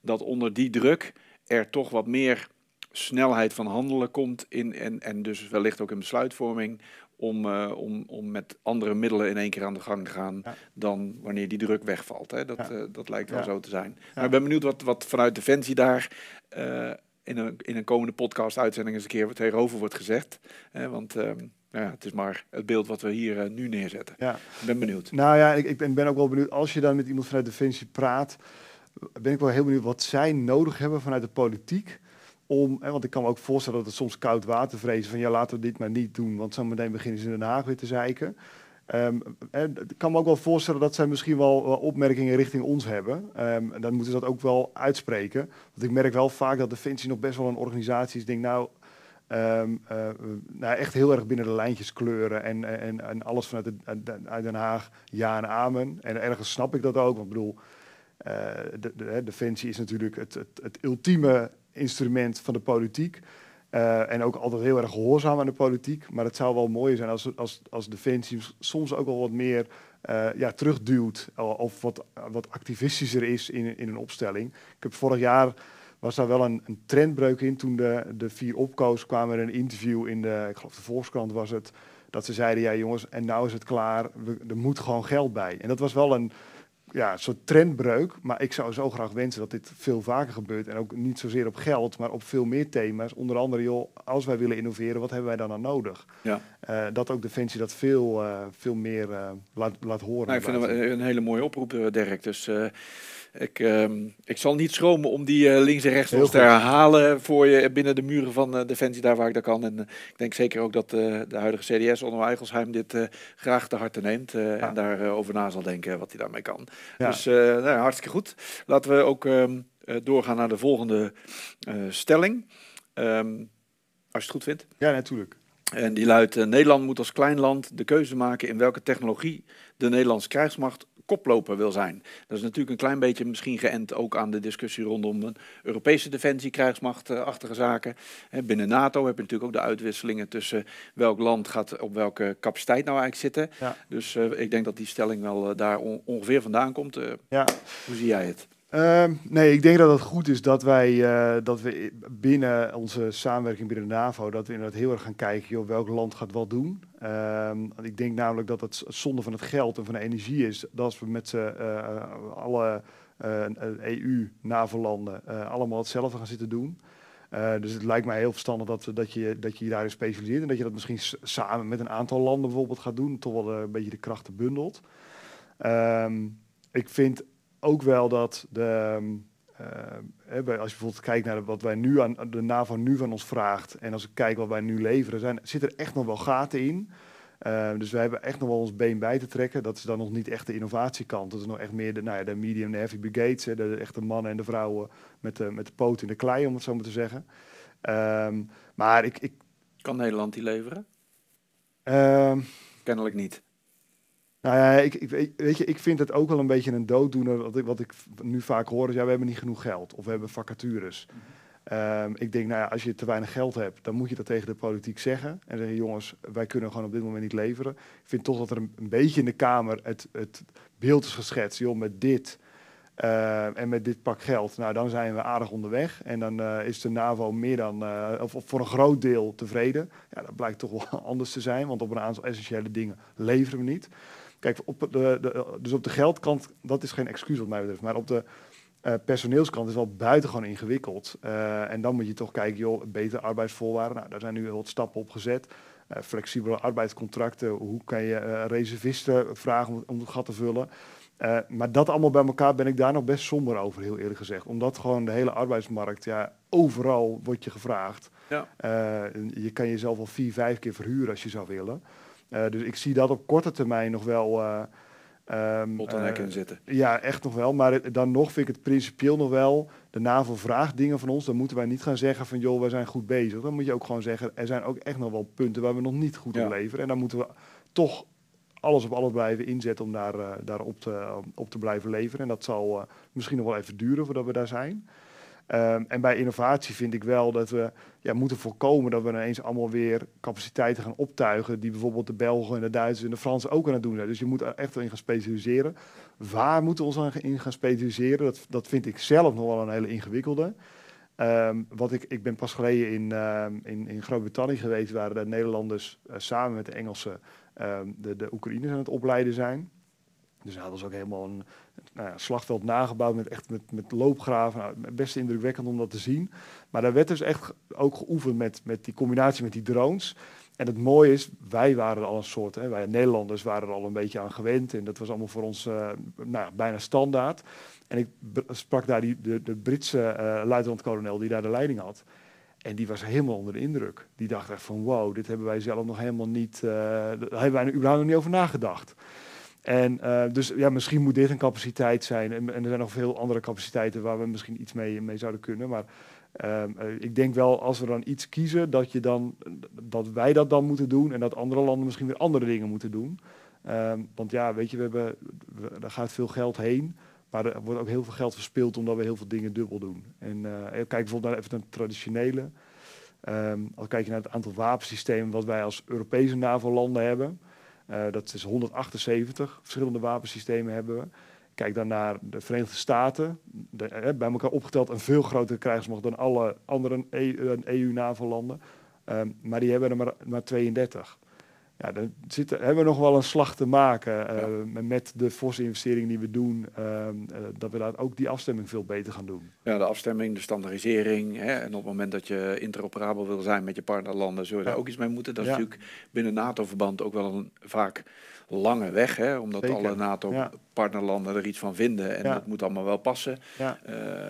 Speaker 1: dat onder die druk er toch wat meer snelheid van handelen komt in, en, en dus wellicht ook in besluitvorming om, uh, om, om met andere middelen in één keer aan de gang te gaan ja. dan wanneer die druk wegvalt. Hè? Dat, ja. uh, dat lijkt wel ja. zo te zijn. Maar ik ben benieuwd wat, wat vanuit Defensie daar uh, in een, in een komende podcast-uitzending eens een keer tegenover wordt gezegd. Hè, want um, ja, het is maar het beeld wat we hier uh, nu neerzetten. Ja. Ik ben benieuwd.
Speaker 2: Nou ja, ik, ik ben, ben, ook wel benieuwd. Als je dan met iemand vanuit Defensie praat, ben ik wel heel benieuwd wat zij nodig hebben vanuit de politiek. Om, hè, want ik kan me ook voorstellen dat het soms koud water vrezen van ja, laten we dit maar niet doen, want zo meteen beginnen ze in Den Haag weer te zeiken. Um, ik kan me ook wel voorstellen dat zij misschien wel, wel opmerkingen richting ons hebben. Um, dan moeten ze dat ook wel uitspreken. Want ik merk wel vaak dat Defensie nog best wel een organisatie is. Denk nou, um, uh, nou, echt heel erg binnen de lijntjes kleuren en, en, en alles vanuit uit Den Haag ja en amen. En ergens snap ik dat ook. Want ik bedoel, de, de, Defensie is natuurlijk het, het, het ultieme instrument van de politiek. Uh, en ook altijd heel erg gehoorzaam aan de politiek. Maar het zou wel mooi zijn als, als, als Defensie soms ook wel wat meer uh, ja, terugduwt. Of wat, wat activistischer is in, in een opstelling. Ik heb vorig jaar was daar wel een, een trendbreuk in. Toen de, de vier opkoos kwamen er een interview in de, ik geloof de Volkskrant was het. Dat ze zeiden, ja jongens, en nou is het klaar. We, er moet gewoon geld bij. En dat was wel een ja, een soort trendbreuk. Maar ik zou zo graag wensen dat dit veel vaker gebeurt. En ook niet zozeer op geld, maar op veel meer thema's. Onder andere, joh, als wij willen innoveren, wat hebben wij dan aan nodig? Ja. Uh, dat ook Defensie dat veel, uh, veel meer uh, laat, laat horen.
Speaker 1: Nou, ik vind het een hele mooie oproep, Dirk. Dus ik, uh, ik zal niet schromen om die uh, links en rechts te herhalen voor je binnen de muren van uh, Defensie, daar waar ik dat kan. En uh, ik denk zeker ook dat de huidige CDS, Onno Eigelsheim, dit graag te harte neemt ja. en daarover na zal denken wat hij daarmee kan. Ja. Dus nou, hartstikke goed. Laten we ook um, doorgaan naar de volgende stelling. Um, als je het goed vindt.
Speaker 2: Ja, natuurlijk.
Speaker 1: En die luidt: Nederland moet als klein land de keuze maken in welke technologie de Nederlandse krijgsmacht koploper wil zijn. Dat is natuurlijk een klein beetje misschien geënt ook aan de discussie rondom een Europese defensie, krijgsmachtachtige zaken. Binnen NATO heb je natuurlijk ook de uitwisselingen tussen welk land gaat op welke capaciteit nou eigenlijk zitten. Ja. Dus uh, ik denk dat die stelling wel uh, daar on ongeveer vandaan komt. Uh, ja. Hoe zie jij het?
Speaker 2: Ehm, nee, ik denk dat het goed is dat wij uh, dat we binnen onze samenwerking binnen de NAVO, dat we inderdaad heel erg gaan kijken, joh, welk land gaat wat doen. Um, ik denk namelijk dat het zonde van het geld en van de energie is, dat we met z'n uh, alle EU, NAVO-landen allemaal hetzelfde gaan zitten doen. dus het lijkt mij heel verstandig dat, dat, je, dat je je daarin specialiseert en dat je dat misschien samen met een aantal landen bijvoorbeeld gaat doen, toch wel een beetje de krachten bundelt. Um, ik vind ook wel dat de, uh, als je bijvoorbeeld kijkt naar wat wij nu aan de NAVO nu van ons vraagt en als ik kijk wat wij nu leveren, zijn, zit er echt nog wel gaten in. Uh, dus we hebben echt nog wel ons been bij te trekken. Dat is dan nog niet echt de innovatiekant. Dat is nog echt meer de, nou ja, de medium, de heavy brigades. Hè, de echte mannen en de vrouwen met de, met de poot in de klei, om het zo maar te zeggen. Um, maar ik, ik...
Speaker 1: Kan Nederland die leveren? Kennelijk niet.
Speaker 2: Nou ja, ik, ik, weet je, ik vind het ook wel een beetje een dooddoener. Wat ik, wat ik nu vaak hoor is, ja, we hebben niet genoeg geld. Of we hebben vacatures. Um, ik denk, nou ja, als je te weinig geld hebt, dan moet je dat tegen de politiek zeggen. En zeggen, jongens, wij kunnen gewoon op dit moment niet leveren. Ik vind toch dat er een, beetje in de Kamer het, het beeld is geschetst. Joh, met dit uh, en met dit pak geld, nou, dan zijn we aardig onderweg. En dan uh, is de NAVO meer dan, uh, of, of, voor een groot deel tevreden. Ja, dat blijkt toch wel anders te zijn, want op een aantal essentiële dingen leveren we niet. Kijk, op de, de, dus op de geldkant, dat is geen excuus wat mij betreft. Maar op de uh, personeelskant is wel buitengewoon ingewikkeld. Uh, en dan moet je toch kijken, joh, betere arbeidsvoorwaarden. Nou, daar zijn nu wat stappen op gezet. Uh, flexibele arbeidscontracten. Hoe kan je reservisten vragen om, om het gat te vullen? maar dat allemaal bij elkaar ben ik daar nog best somber over, heel eerlijk gezegd. Omdat gewoon de hele arbeidsmarkt, ja, overal wordt je gevraagd. Ja. je kan jezelf al vier, vijf keer verhuren als je zou willen. Uh, dus ik zie dat op korte termijn nog wel.
Speaker 1: Um, uh, zitten.
Speaker 2: Ja, echt nog wel. Maar dan nog vind ik het principieel nog wel. De NAVO vraagt dingen van ons. Dan moeten wij niet gaan zeggen van joh, wij zijn goed bezig. Dan moet je ook gewoon zeggen, er zijn ook echt nog wel punten waar we nog niet goed ja. in leveren. En dan moeten we toch alles op alles blijven inzetten om daar, uh, daar op, te, op te blijven leveren. En dat zal uh, misschien nog wel even duren voordat we daar zijn. Um, en bij innovatie vind ik wel dat we ja, moeten voorkomen dat we ineens allemaal weer capaciteiten gaan optuigen. die bijvoorbeeld de Belgen en de Duitsers en de Fransen ook aan het doen zijn. Dus je moet er echt wel in gaan specialiseren. Waar moeten we ons in gaan specialiseren? Dat, dat vind ik zelf nog wel een hele ingewikkelde. Um, wat ik, ik ben pas geleden in, um, in, in Groot-Brittannië geweest, waar de Nederlanders uh, samen met de Engelsen de, de Oekraïners aan het opleiden zijn. Dus dat was ook helemaal een, nou slagveld nagebouwd met, echt met, met loopgraven. Nou, best indrukwekkend om dat te zien. Maar daar werd dus echt ook geoefend met, met die combinatie met die drones. En het mooie is, wij waren er al een soort, hè, wij Nederlanders waren er al een beetje aan gewend. En dat was allemaal voor ons uh, nou bijna standaard. En ik sprak daar die, de, Britse uh, luitenant-kolonel die daar de leiding had. En die was helemaal onder de indruk. Die dacht echt van wow, dit hebben wij zelf nog helemaal niet, uh, daar hebben wij überhaupt nog niet over nagedacht. En uh, dus ja, misschien moet dit een capaciteit zijn. En, en, er zijn nog veel andere capaciteiten waar we misschien iets mee, mee zouden kunnen. Maar uh, ik denk wel, als we dan iets kiezen, dat, je dan, dat wij dat dan moeten doen. En dat andere landen misschien weer andere dingen moeten doen. Uh, want ja, weet je, we hebben, we, er gaat veel geld heen. Maar er wordt ook heel veel geld verspild omdat we heel veel dingen dubbel doen. En eh, kijk bijvoorbeeld naar even een traditionele. Um, als kijk je naar het aantal wapensystemen wat wij als Europese NAVO-landen hebben. Uh, dat is 178 verschillende wapensystemen hebben we. Kijk dan naar de Verenigde Staten. De, eh, bij elkaar opgeteld een veel grotere krijgsmacht dan alle andere EU-NAVO-landen. E um, maar die hebben er maar, maar 32 ja, dan hebben we nog wel een slag te maken uh, met de forse investeringen die we doen. Uh, uh, dat we daar ook die afstemming veel beter gaan doen.
Speaker 1: Ja, de afstemming, de standaardisering. Hè, en op het moment dat je interoperabel wil zijn met je partnerlanden, zul je ja. daar ook iets mee moeten. Dat is natuurlijk binnen NATO-verband ook wel een, vaak lange weg, hè, omdat alle NATO-partnerlanden er iets van vinden en dat moet allemaal wel passen. Uh,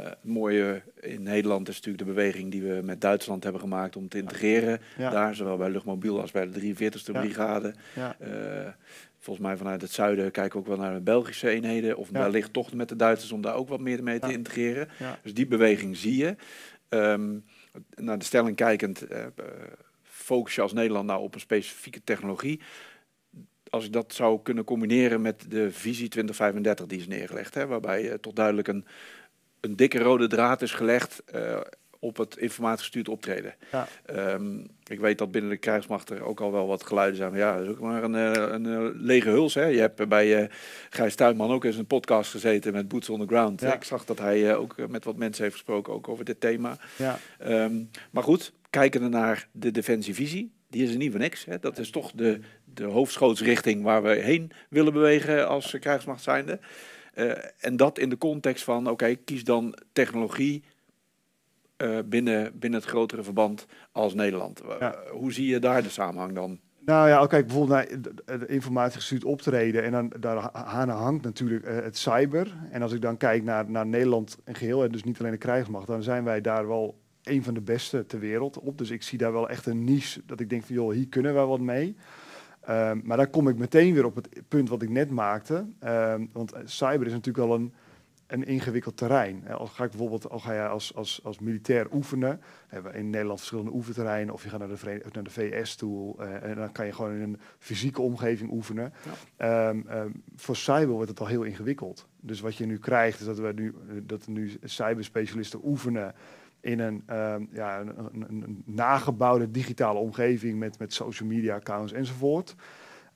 Speaker 1: het mooie in Nederland is natuurlijk de beweging die we met Duitsland hebben gemaakt om te integreren. Daar, zowel bij luchtmobiel als bij de 43e brigade. Uh, volgens mij vanuit het zuiden kijken we ook wel naar de Belgische eenheden. Of wellicht toch met de Duitsers om daar ook wat meer mee te integreren. Dus die beweging zie je. Um, naar de stelling kijkend, uh, focus je als Nederland nou op een specifieke technologie als ik dat zou kunnen combineren met de visie 2035 die is neergelegd, hè, waarbij uh, toch duidelijk een, een dikke rode draad is gelegd uh, op het informatiegestuurd optreden.
Speaker 2: Ja.
Speaker 1: Ehm, ik weet dat binnen de krijgsmacht er ook al wel wat geluiden zijn. Ja, dat is ook maar een, eh, een, eh, lege huls. Hè. Je hebt bij uh, Gijs Tuinman ook eens een podcast gezeten met Boots on the Ground.
Speaker 2: Ja.
Speaker 1: Ik zag dat hij ook met wat mensen heeft gesproken ook over dit thema.
Speaker 2: Ja.
Speaker 1: Ehm, maar goed, kijken naar de defensievisie. Die is er niet voor niks. Hè. Dat is toch de, de hoofdschootsrichting waar we heen willen bewegen als krijgsmacht zijnde. Uh, en dat in de context van, oké, kies dan technologie uh, binnen, binnen het grotere verband als Nederland.
Speaker 2: Ja.
Speaker 1: hoe zie je daar de samenhang dan?
Speaker 2: Nou ja, kijk, bijvoorbeeld naar de, de informatiegestuurd optreden. En dan daar aan hangt natuurlijk uh, het cyber. En als ik dan kijk naar, naar Nederland in geheel, en dus niet alleen de krijgsmacht, dan zijn wij daar wel een van de beste ter wereld op. Dus ik zie daar wel echt een niche dat ik denk van, joh, hier kunnen wij wat mee. Um, maar dan kom ik meteen weer op het punt wat ik net maakte. Um, want cyber is natuurlijk wel een, een ingewikkeld terrein. Als ga ik bijvoorbeeld al ga je als, als, als militair oefenen, hebben we in Nederland verschillende oefenterreinen, of je gaat naar de, naar de VS toe uh, en dan kan je gewoon in een fysieke omgeving oefenen. Ja. Um, voor cyber wordt het al heel ingewikkeld. Dus wat je nu krijgt, is dat we nu, dat er nu cyberspecialisten oefenen in een, uh, ja, een, nagebouwde digitale omgeving met, met social media accounts enzovoort.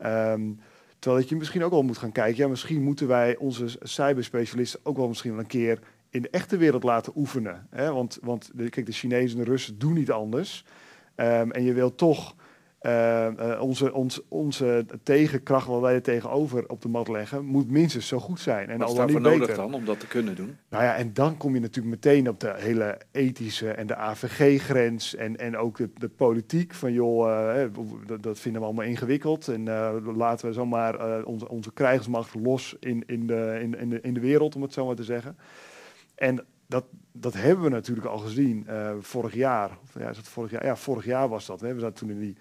Speaker 2: Um, terwijl dat je misschien ook wel moet gaan kijken, ja, misschien moeten wij onze cyberspecialisten ook wel misschien wel een keer in de echte wereld laten oefenen. Hè? Want, want de, kijk, de Chinezen en de Russen doen niet anders. Um, en je wil toch uh, uh, onze, ons, onze tegenkracht, wat wij er tegenover op de mat leggen, moet minstens zo goed zijn. En
Speaker 1: Wat is daarvoor nodig
Speaker 2: beter.
Speaker 1: dan om dat te kunnen doen?
Speaker 2: Nou ja, en dan kom je natuurlijk meteen op de hele ethische en de AVG-grens en, en ook de, de politiek van joh, uh, dat, dat, vinden we allemaal ingewikkeld en laten we zomaar onze, onze krijgsmacht los in, in, de, in, in, de, in de wereld, om het zo maar te zeggen. En dat, dat hebben we natuurlijk al gezien vorig jaar. Of, ja, is het vorig jaar? Ja, vorig jaar was dat. Hè. We zaten toen in die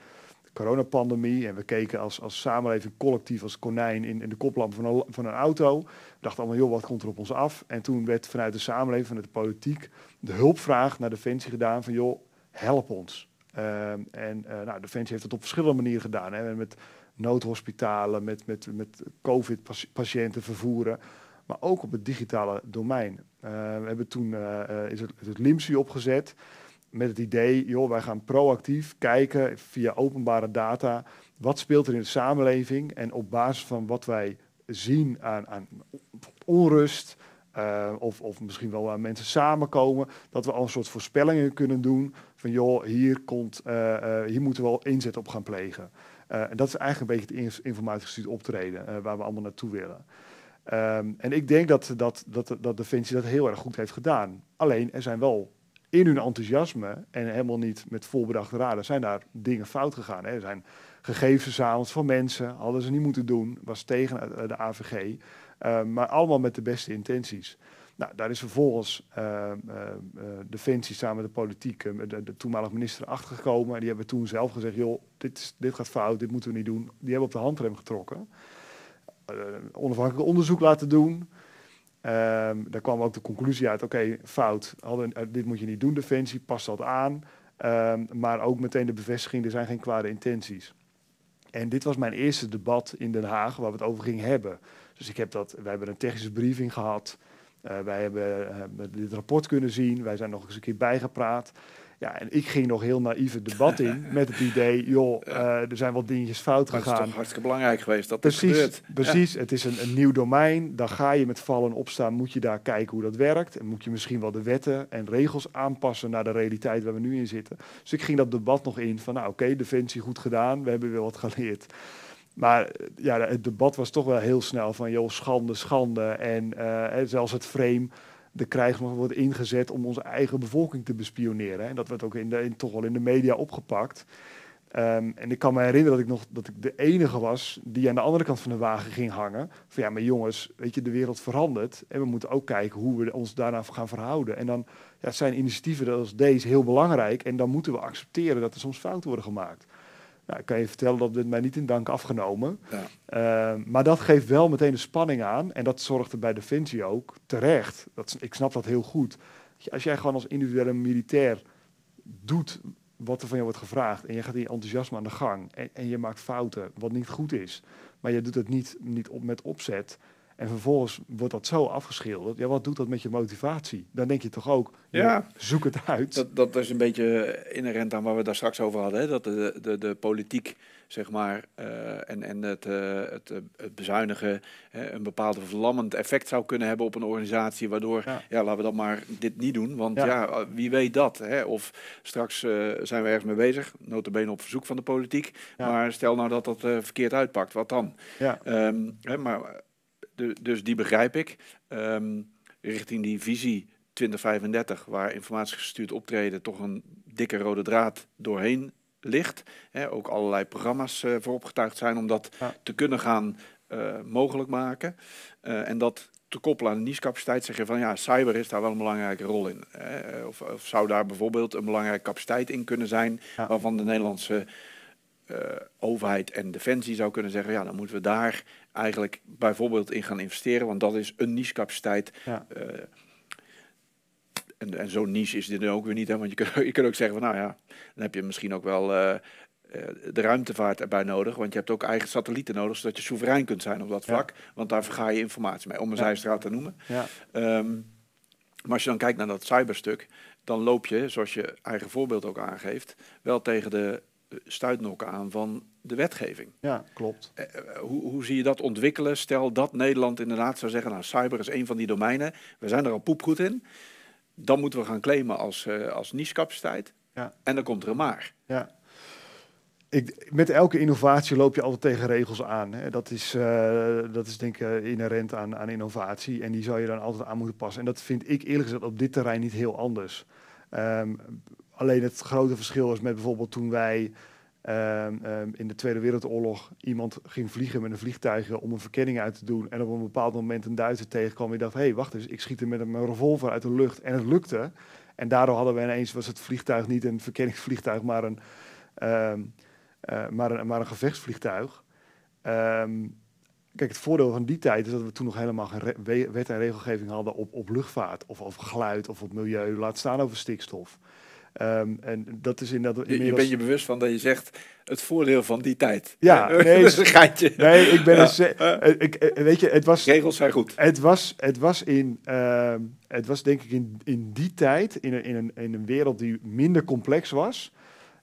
Speaker 2: coronapandemie en we keken als, als samenleving collectief als konijn in, in de koplamp van een, van een auto. We dachten allemaal, joh, wat komt er op ons af? En toen werd vanuit de samenleving, vanuit de politiek, de hulpvraag naar Defensie gedaan van, joh, help ons. Uh, en uh, nou, Defensie heeft het op verschillende manieren gedaan. Hè, met noodhospitalen, met, met, met COVID-patiënten vervoeren, maar ook op het digitale domein. Uh, we hebben toen is het, het LIMSI opgezet met het idee, joh, wij gaan proactief kijken via openbare data, wat speelt er in de samenleving en op basis van wat wij zien aan, aan onrust, uh, of, of misschien wel waar mensen samenkomen, dat we al een soort voorspellingen kunnen doen van joh, hier, komt, uh, uh, hier moeten we wel inzet op gaan plegen. en dat is eigenlijk een beetje het informatiegestuurd optreden waar we allemaal naartoe willen. Um, en ik denk dat, dat, dat, dat Defensie dat heel erg goed heeft gedaan. Alleen, er zijn wel in hun enthousiasme en helemaal niet met volbedachte raden zijn daar dingen fout gegaan. Hè. Er zijn gegevens verzameld van mensen, hadden ze niet moeten doen, was tegen de AVG, uh, maar allemaal met de beste intenties. Nou, daar is vervolgens uh, Defensie samen met de politiek, de, de toenmalige minister, achtergekomen. En die hebben toen zelf gezegd, joh, dit, is, dit gaat fout, dit moeten we niet doen. Die hebben op de handrem getrokken. onafhankelijk onderzoek laten doen. Um, daar kwam ook de conclusie uit, oké, fout, hadden, uh, dit moet je niet doen, Defensie, past dat aan. Um, maar ook meteen de bevestiging, er zijn geen kwade intenties. En dit was mijn eerste debat in Den Haag waar we het over gingen hebben. Dus ik heb dat, wij hebben een technische briefing gehad. Uh, wij hebben uh, dit rapport kunnen zien, wij zijn nog eens een keer bijgepraat. Ja, en ik ging nog heel naïef het debat in met het idee, joh, uh, er zijn wat dingetjes fout
Speaker 1: maar
Speaker 2: gegaan.
Speaker 1: Het is toch hartstikke belangrijk geweest dat
Speaker 2: precies,
Speaker 1: dit gebeurt.
Speaker 2: Precies, ja. het is een, een, nieuw domein. Dan ga je met vallen en opstaan, moet je daar kijken hoe dat werkt. En moet je misschien wel de wetten en regels aanpassen naar de realiteit waar we nu in zitten. Dus ik ging dat debat nog in van, nou oké, okay, Defensie goed gedaan, we hebben weer wat geleerd. Maar ja, het debat was toch wel heel snel van, joh, schande, schande. En uh, zelfs het frame de krijgsmacht wordt ingezet om onze eigen bevolking te bespioneren. En dat werd ook in de, in, toch wel in de media opgepakt. Um, en ik kan me herinneren dat ik nog dat ik de enige was die aan de andere kant van de wagen ging hangen. Van ja, maar jongens, weet je, de wereld verandert. En we moeten ook kijken hoe we ons daarna gaan verhouden. En dan ja, zijn initiatieven als deze heel belangrijk. En dan moeten we accepteren dat er soms fouten worden gemaakt. Nou, ik kan je vertellen dat dit mij niet in dank afgenomen. Ja. Uh, maar dat geeft wel meteen de spanning aan. En dat zorgt er bij Defensie ook terecht. Dat, ik snap dat heel goed. Als jij gewoon als individuele militair doet wat er van je wordt gevraagd. En je gaat in je enthousiasme aan de gang. En, en je maakt fouten, wat niet goed is. Maar je doet het niet, niet op, met opzet. En vervolgens wordt dat zo afgeschilderd. Ja, wat doet dat met je motivatie? Dan denk je toch ook, ja, zoek het uit.
Speaker 1: Dat, dat is een beetje inherent aan waar we daar straks over hadden. Hè? Dat de, de, de politiek, zeg maar, uh, en, en het, uh, het, het bezuinigen uh, een bepaald verlammend effect zou kunnen hebben op een organisatie. Waardoor, ja, ja laten we dat maar dit niet doen. Want ja, ja wie weet dat. Hè? Of straks zijn we ergens mee bezig, notabene op verzoek van de politiek. Maar stel nou dat dat verkeerd uitpakt, wat dan? Ja. Um, hè, maar de, dus die begrijp ik. Um, richting die visie 2035, waar informatiegestuurd optreden toch een dikke rode draad doorheen ligt. Hè, ook allerlei programma's uh, voor opgetuigd zijn om dat te kunnen gaan uh, mogelijk maken. Uh, en dat te koppelen aan de niche-capaciteit, zeg je van ja, cyber is daar wel een belangrijke rol in. Of, of, zou daar bijvoorbeeld een belangrijke capaciteit in kunnen zijn, ja. waarvan de Nederlandse overheid en defensie zou kunnen zeggen, ja, dan moeten we daar eigenlijk bijvoorbeeld in gaan investeren, want dat is een niche-capaciteit. Ja. Uh, en, en zo'n niche is dit ook weer niet, hè, want je kunt, je kunt ook zeggen van, nou ja, dan heb je misschien ook wel uh, de ruimtevaart erbij nodig, want je hebt ook eigen satellieten nodig, zodat je soeverein kunt zijn op dat vlak, ja. want daar verga je informatie mee, om een ja. zijstraat te noemen. Ja. Um, maar als je dan kijkt naar dat cyberstuk, dan loop je, zoals je eigen voorbeeld ook aangeeft, wel tegen de stuitnokken aan van de wetgeving.
Speaker 2: Ja, klopt.
Speaker 1: Uh, hoe, hoe zie je dat ontwikkelen? Stel dat Nederland inderdaad zou zeggen, nou, cyber is een van die domeinen, we zijn er al poepgoed in, dan moeten we gaan claimen als, uh, als niche-capaciteit. Ja. En dan komt er een maar.
Speaker 2: Ja. Ik, met elke innovatie loop je altijd tegen regels aan. Hè. Dat, is, uh, dat is denk ik inherent aan, aan innovatie. En die zou je dan altijd aan moeten passen. En dat vind ik eerlijk gezegd op dit terrein niet heel anders. Um, Alleen het grote verschil is met bijvoorbeeld toen wij um, um, in de Tweede Wereldoorlog iemand ging vliegen met een vliegtuig om een verkenning uit te doen. En op een bepaald moment een Duitser tegenkwam. En dacht, hé, hey, wacht eens, ik schiet er met een revolver uit de lucht. En het lukte. En daardoor hadden we ineens, was het vliegtuig niet een verkenningsvliegtuig, maar een, um, uh, maar een, maar een gevechtsvliegtuig. Kijk, het voordeel van die tijd is dat we toen nog helemaal geen wet en regelgeving hadden op, op luchtvaart of over geluid of op milieu, laat staan over stikstof. Um, en dat is inderdaad.
Speaker 1: Inmiddels... Je, bent je bewust van dat je zegt het voordeel van die tijd.
Speaker 2: Ja, nee,
Speaker 1: is een.
Speaker 2: Nee, ik ben ja. een, ik, weet je, het was.
Speaker 1: Regels zijn goed.
Speaker 2: Het was, het was in, uh, het was denk ik in, in die tijd, in een, in, een, in een wereld die minder complex was,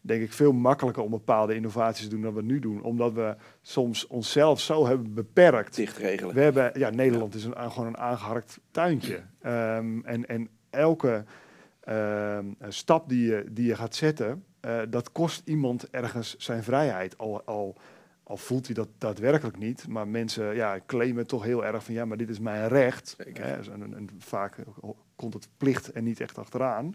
Speaker 2: denk ik veel makkelijker om bepaalde innovaties te doen dan we nu doen, omdat we soms onszelf zo hebben beperkt.
Speaker 1: Dicht regelen.
Speaker 2: We hebben, ja, Nederland ja. is een, gewoon een aangeharkt tuintje. Um, en, en elke stap die je, die je gaat zetten, uh, dat kost iemand ergens zijn vrijheid. Al, al, al voelt hij dat daadwerkelijk niet, maar mensen ja, claimen toch heel erg van ja, maar dit is mijn recht. Hè, en, en, vaak komt het plicht en niet echt achteraan.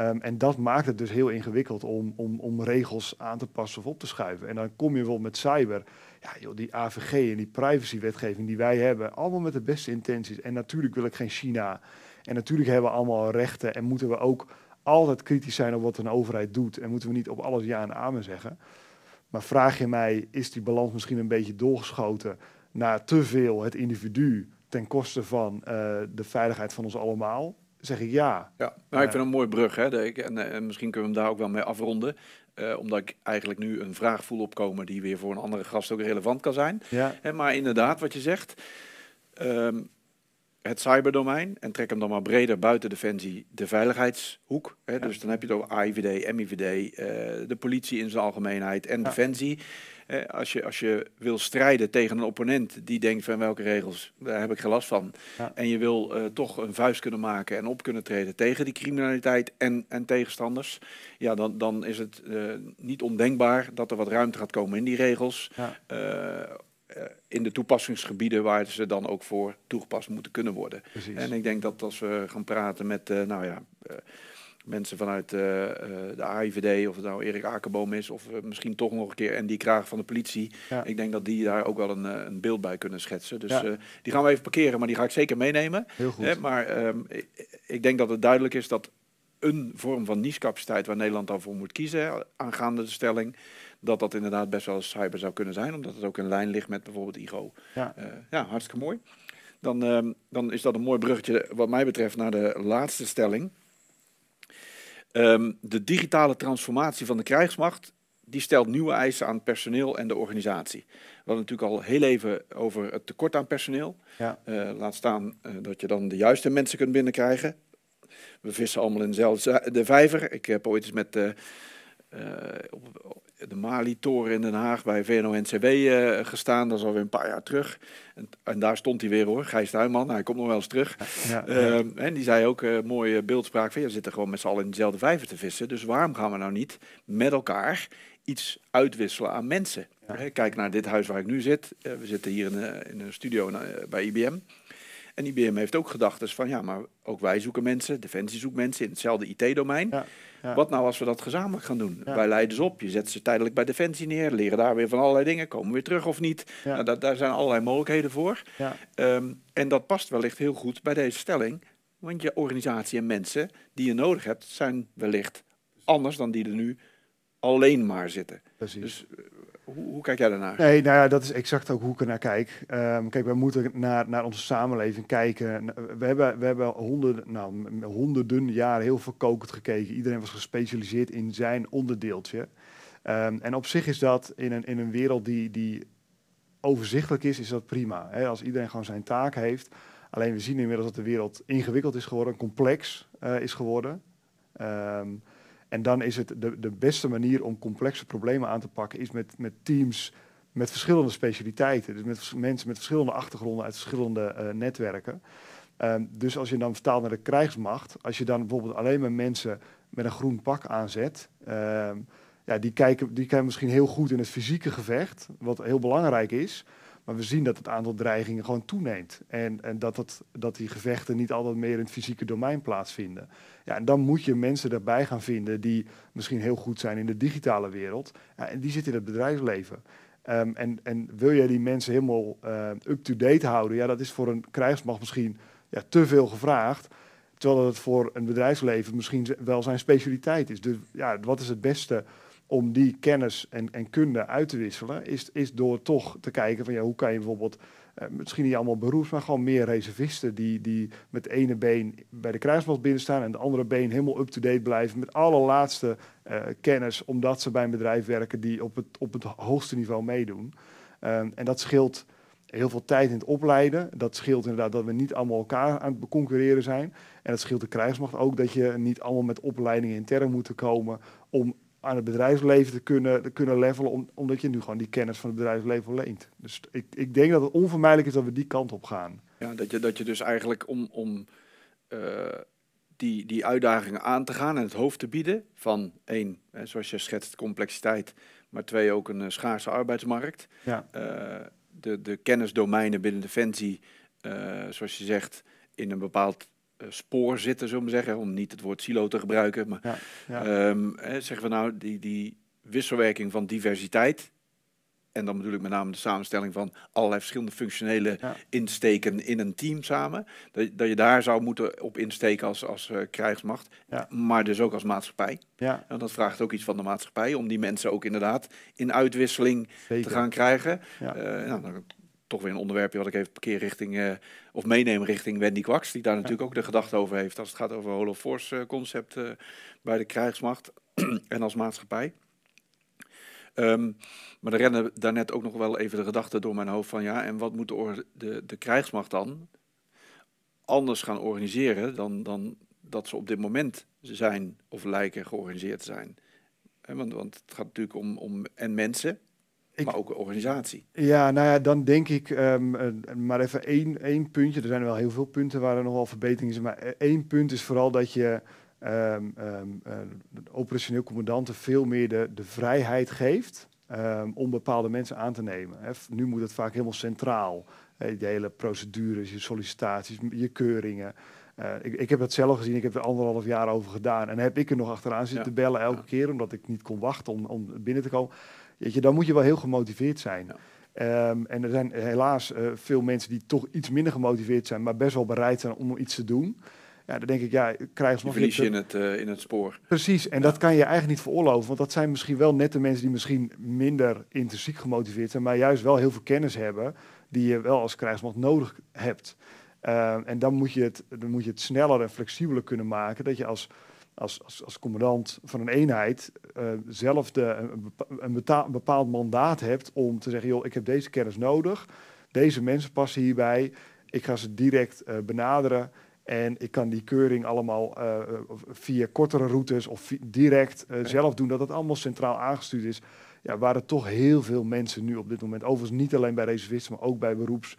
Speaker 2: Um, en dat maakt het dus heel ingewikkeld om, om, om regels aan te passen of op te schuiven. En dan kom je wel met cyber. Ja, joh, die AVG en die privacywetgeving die wij hebben, allemaal met de beste intenties. En natuurlijk wil ik geen China en natuurlijk hebben we allemaal rechten en moeten we ook altijd kritisch zijn op wat een overheid doet. En moeten we niet op alles ja en amen zeggen. Maar vraag je mij, is die balans misschien een beetje doorgeschoten naar te veel het individu ten koste van uh, de veiligheid van ons allemaal? Zeg ik ja.
Speaker 1: Ja, nou, ik vind een mooi brug. Hè? De, en, en, misschien kunnen we hem daar ook wel mee afronden. Uh, omdat ik eigenlijk nu een vraag voel opkomen die weer voor een andere gast ook relevant kan zijn. Ja. Hè, maar inderdaad, wat je zegt. Um, het cyberdomein en trek hem dan maar breder buiten Defensie de veiligheidshoek. Hè. Ja. Dus dan heb je het over AIVD, MIVD, uh, de politie in zijn algemeenheid en ja. Defensie. Uh, als, je, als je wil strijden tegen een opponent die denkt van welke regels, daar heb ik geen last van. Ja. En je wil uh, toch een vuist kunnen maken en op kunnen treden tegen die criminaliteit en, en tegenstanders. Ja, dan, dan is het niet ondenkbaar dat er wat ruimte gaat komen in die regels in de toepassingsgebieden waar ze dan ook voor toegepast moeten kunnen worden. Precies. En ik denk dat als we gaan praten met, uh, nou ja, uh, mensen vanuit de AIVD, of het nou Erik Akerboom is, of misschien toch nog een keer en die Kraag van de politie. Ja. Ik denk dat die daar ook wel een, een beeld bij kunnen schetsen. Dus ja. die gaan we even parkeren, maar die ga ik zeker meenemen.
Speaker 2: Heel goed.
Speaker 1: maar um, ik, ik denk dat het duidelijk is dat een vorm van niche-capaciteit waar Nederland dan voor moet kiezen, aangaande de stelling, dat dat inderdaad best wel cyber zou kunnen zijn, omdat het ook in lijn ligt met bijvoorbeeld IGO. Ja, uh, ja hartstikke mooi. Dan, uh, dan is dat een mooi bruggetje wat mij betreft naar de laatste stelling. Um, de digitale transformatie van de krijgsmacht die stelt nieuwe eisen aan personeel en de organisatie. We hadden natuurlijk al heel even over het tekort aan personeel.
Speaker 2: Ja.
Speaker 1: Eh, laat staan eh, dat je dan de juiste mensen kunt binnenkrijgen. We vissen allemaal in dezelfde de vijver. Ik heb ooit eens met uh, op, de Mali-toren in Den Haag bij VNO-NCW uh, gestaan. Dat is alweer een paar jaar terug. En, en daar stond hij weer hoor, Gijs Tuinman. Hij komt nog wel eens terug. Ja, ja. En die zei ook, uh, mooie beeldspraak van, je zit er gewoon met z'n allen in dezelfde vijver te vissen. Dus waarom gaan we nou niet met elkaar iets uitwisselen aan mensen? Ja. Kijk naar dit huis waar ik nu zit. we zitten hier in, in een studio bij IBM. En IBM heeft ook gedacht dus van, ja, maar ook wij zoeken mensen. Defensie zoekt mensen in hetzelfde IT-domein. Ja. Ja. Wat nou als we dat gezamenlijk gaan doen? Ja. Wij leiden ze op, je zet ze tijdelijk bij Defensie neer, leren daar weer van allerlei dingen, komen weer terug of niet. Nou, dat, daar zijn allerlei mogelijkheden voor. Um, en dat past wellicht heel goed bij deze stelling, want je organisatie en mensen die je nodig hebt, zijn wellicht anders dan die er nu alleen maar zitten.
Speaker 2: Precies.
Speaker 1: Dus hoe, kijk jij daarnaar?
Speaker 2: Nee, nou ja, dat is exact ook hoe ik er naar kijk. Um, kijk, we moeten naar, naar onze samenleving kijken. We hebben, we hebben honderden, nou, honderden jaren heel veel kokend gekeken. Iedereen was gespecialiseerd in zijn onderdeeltje. Um, en op zich is dat in een, in een wereld die, die overzichtelijk is, is dat prima. Als iedereen gewoon zijn taak heeft. Alleen we zien inmiddels dat de wereld ingewikkeld is geworden, complex uh, is geworden. Um, en dan is het de, de beste manier om complexe problemen aan te pakken, is met, met teams met verschillende specialiteiten. Dus met mensen met verschillende achtergronden uit verschillende uh, netwerken. Um, dus als je dan vertaalt naar de krijgsmacht, als je dan bijvoorbeeld alleen maar mensen met een groen pak aanzet, um, ja, die, kijken, die kijken misschien heel goed in het fysieke gevecht, wat heel belangrijk is. Maar we zien dat het aantal dreigingen gewoon toeneemt. En, en dat, dat die gevechten niet altijd meer in het fysieke domein plaatsvinden. Ja, en dan moet je mensen erbij gaan vinden die misschien heel goed zijn in de digitale wereld. Ja, en die zitten in het bedrijfsleven. Um, en, en wil je die mensen helemaal uh, up-to-date houden? Ja, dat is voor een krijgsmacht misschien ja, te veel gevraagd. Terwijl het voor een bedrijfsleven misschien wel zijn specialiteit is. Dus ja, wat is het beste om die kennis en, en kunde uit te wisselen, is, is door toch te kijken van ja, hoe kan je bijvoorbeeld, uh, misschien niet allemaal beroeps, maar gewoon meer reservisten die, die met ene been bij de kruismacht binnen staan en het andere been helemaal up-to-date blijven met allerlaatste uh, kennis, omdat ze bij een bedrijf werken die op het, op het hoogste niveau meedoen. Um, en dat scheelt heel veel tijd in het opleiden. Dat scheelt inderdaad dat we niet allemaal elkaar aan het concurreren zijn. En dat scheelt de krijgsmacht ook dat je niet allemaal met opleidingen intern moet komen om aan het bedrijfsleven te kunnen, te kunnen levelen, om, omdat je nu gewoon die kennis van het bedrijfsleven leent. Dus ik, ik denk dat het onvermijdelijk is dat we die kant op gaan.
Speaker 1: Ja, dat je, dat je dus eigenlijk om, om uh, die, die uitdagingen aan te gaan en het hoofd te bieden van één, hè, zoals je schetst, complexiteit, maar twee, ook een uh, schaarse arbeidsmarkt.
Speaker 2: Ja.
Speaker 1: Uh, de, de kennisdomeinen binnen Defensie, zoals je zegt, in een bepaald spoor zitten, zullen we zeggen, om niet het woord silo te gebruiken. Maar ja, ja. Um, hè, zeggen we nou, die, die wisselwerking van diversiteit. En dan bedoel ik met name de samenstelling van allerlei verschillende functionele ja. insteken in een team samen. Dat, dat je daar zou moeten op insteken als, als uh, krijgsmacht, maar dus ook als maatschappij.
Speaker 2: Ja.
Speaker 1: En dat vraagt ook iets van de maatschappij om die mensen ook inderdaad in uitwisseling Zeker. te gaan krijgen. Ja. Uh, nou, dan toch weer een onderwerpje wat ik even parkeer richting, uh, of meeneem richting Wendy Kwaks, die daar natuurlijk ook de gedachte over heeft als het gaat over Holo Force uh, concept uh, bij de krijgsmacht en als maatschappij. Um, maar er rennen daarnet ook nog wel even de gedachte door mijn hoofd van ja, en wat moet de, de, de krijgsmacht dan anders gaan organiseren dan, dan dat ze op dit moment zijn of lijken georganiseerd te zijn? He, want, want het gaat natuurlijk om, om en mensen, ik, maar ook een organisatie.
Speaker 2: Ja, nou ja, dan denk ik um, uh, maar even één, één puntje. Er zijn wel heel veel punten waar er nog wel verbeteringen zijn. Maar één punt is vooral dat je um, um, uh, de operationeel commandanten veel meer de, de vrijheid geeft om bepaalde mensen aan te nemen. Nu moet het vaak helemaal centraal. De hele procedures, je sollicitaties, je keuringen. Uh, ik, ik, heb het zelf gezien, ik heb er anderhalf jaar over gedaan. En heb ik er nog achteraan zitten ja. bellen elke ja. keer, omdat ik niet kon wachten om, om binnen te komen. Weet je, dan moet je wel heel gemotiveerd zijn. Ja. Um, en er zijn helaas uh, veel mensen die toch iets minder gemotiveerd zijn, maar best wel bereid zijn om iets te doen. Ja, dan denk ik, ja, krijgsmacht...
Speaker 1: Je verlies je in het, uh, in het spoor.
Speaker 2: Precies, en ja. dat kan je eigenlijk niet veroorloven. Want dat zijn misschien wel net de mensen die misschien minder intrinsiek gemotiveerd zijn, maar juist wel heel veel kennis hebben die je wel als krijgsmacht nodig hebt. Uh, en dan moet, je het, dan moet je het sneller en flexibeler kunnen maken, dat je als als, als, als commandant van een eenheid uh, zelf de, een, een, bepaald mandaat hebt om te zeggen, joh, ik heb deze kennis nodig, deze mensen passen hierbij, ik ga ze direct uh, benaderen en ik kan die keuring allemaal uh, via kortere routes of direct zelf doen, dat het allemaal centraal aangestuurd is. Ja, waar er toch heel veel mensen nu op dit moment, overigens niet alleen bij reservisten, maar ook bij beroeps,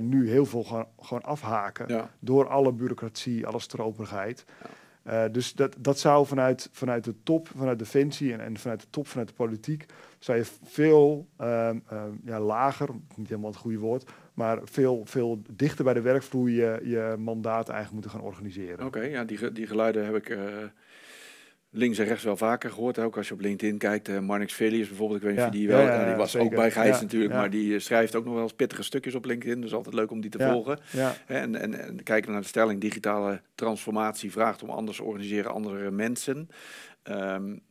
Speaker 2: nu heel veel gaan, gewoon afhaken door alle bureaucratie, alle stroperigheid. Ja. Uh, dus dat, dat zou vanuit, vanuit de top, vanuit Defensie en, en vanuit de top, vanuit de politiek, zou je veel um, um, ja, lager, niet helemaal het goede woord, maar veel, veel dichter bij de werkvloer je, je mandaat eigenlijk moeten gaan organiseren.
Speaker 1: Oké, ja, die, die geluiden heb ik uh, links en rechts wel vaker gehoord. Ook als je op LinkedIn kijkt. Uh, Marnix Velius bijvoorbeeld, ik weet niet of die wel... Ja, die was ook bij Gijs natuurlijk, maar die eh, schrijft ook nog wel eens pittige stukjes op LinkedIn. Dus altijd leuk om die te volgen. En, en, en kijken naar de stelling, digitale transformatie vraagt om anders te organiseren, andere mensen. Um,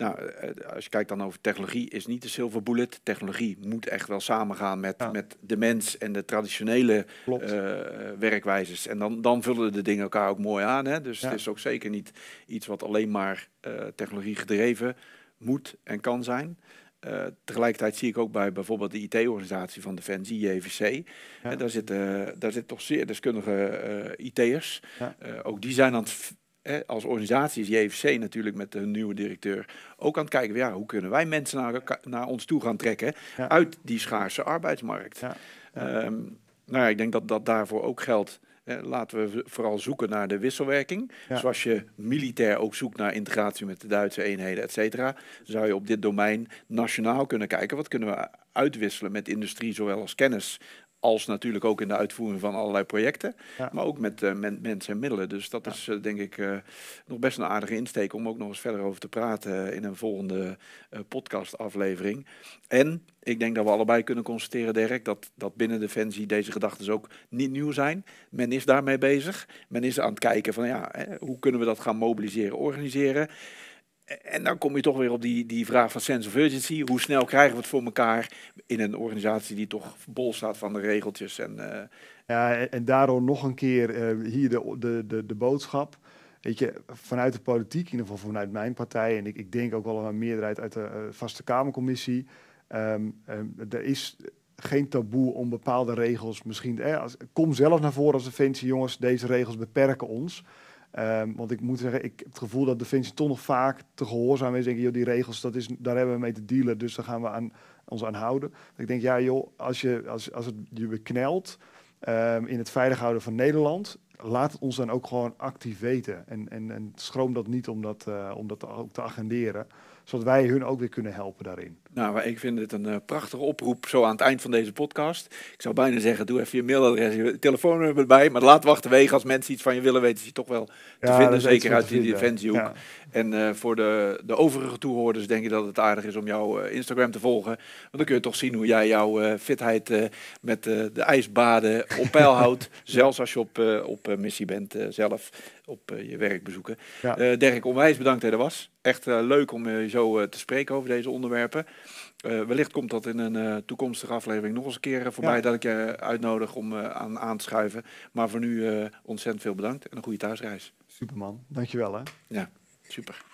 Speaker 1: nou, eh, als je kijkt dan over technologie, is niet de silver bullet. Technologie moet echt wel samengaan met, met de mens en de traditionele uh, werkwijzes. En dan, dan vullen de dingen elkaar ook mooi aan. Hè? Dus het is ook zeker niet iets wat alleen maar uh, technologie gedreven moet en kan zijn. Uh, tegelijkertijd zie ik ook bij bijvoorbeeld de IT-organisatie van Defensie, JVC. Ja. daar, zitten, daar zitten toch zeer deskundige IT'ers. Ja. ook die zijn aan het als organisatie is JFC natuurlijk met de nieuwe directeur ook aan het kijken, ja, hoe kunnen wij mensen naar, naar ons toe gaan trekken uit die schaarse arbeidsmarkt. Ja. Ehm, nou ja, ik denk dat dat daarvoor ook geldt. laten we vooral zoeken naar de wisselwerking. Zoals je militair ook zoekt naar integratie met de Duitse eenheden, et cetera. Zou je op dit domein nationaal kunnen kijken. Wat kunnen we uitwisselen met industrie, zowel als kennis als natuurlijk ook in de uitvoering van allerlei projecten. Maar ook met, uh, mensen en middelen. Dus dat is uh, denk ik uh, nog best een aardige insteek om ook nog eens verder over te praten in een volgende podcastaflevering. En ik denk dat we allebei kunnen constateren, Dirk, dat, dat binnen Defensie deze gedachten ook niet nieuw zijn. Men is daarmee bezig. Men is aan het kijken van ja, hè, hoe kunnen we dat gaan mobiliseren, organiseren. En dan kom je toch weer op die, die vraag van sense of urgency. Hoe snel krijgen we het voor elkaar in een organisatie die toch bol staat van de regeltjes? En, uh...
Speaker 2: Ja, en daarom nog een keer uh, hier de, de, de, boodschap. Weet je, vanuit de politiek, in ieder geval vanuit mijn partij, en ik, ik denk ook wel een meerderheid uit de uh, vaste Kamercommissie. Um, um, er is geen taboe om bepaalde regels misschien. Eh, als, kom zelf naar voren als defensie, jongens, deze regels beperken ons. Um, want ik moet zeggen, ik heb het gevoel dat Defensie toch nog vaak te gehoorzaam is. Denken, joh, die regels, dat is, daar hebben we mee te dealen, dus daar gaan we aan, ons aan houden. ik denk, ja joh, als, je, als, als het je beknelt um, in het veilig houden van Nederland, laat het ons dan ook gewoon actief weten. En, en, en schroom dat niet om dat, uh, om dat ook te agenderen zodat wij hun ook weer kunnen helpen daarin.
Speaker 1: Nou, ik vind het een uh, prachtige oproep zo aan het eind van deze podcast. Ik zou bijna zeggen, doe even je mailadres, je telefoonnummer erbij. Maar laat wachten wegen als mensen iets van je willen weten, is je toch wel te vinden. Zeker uit die defensiehoek. Ja. En uh, voor de, de overige toehoorders denk ik dat het aardig is om jouw uh, Instagram te volgen. Want dan kun je toch zien hoe jij jouw fitheid met de ijsbaden op peil houdt. zelfs als je op, op missie bent zelf op je werk bezoeken. Ja. Dirk, onwijs bedankt dat je er was. Echt leuk om je zo te spreken over deze onderwerpen. Uh, wellicht komt dat in een uh, toekomstige aflevering nog eens een keer voorbij dat ik je uitnodig om uh, aan, aan te schuiven. Maar voor nu ontzettend veel bedankt en een goede thuisreis.
Speaker 2: Superman, dankjewel hè.
Speaker 1: Ja, super.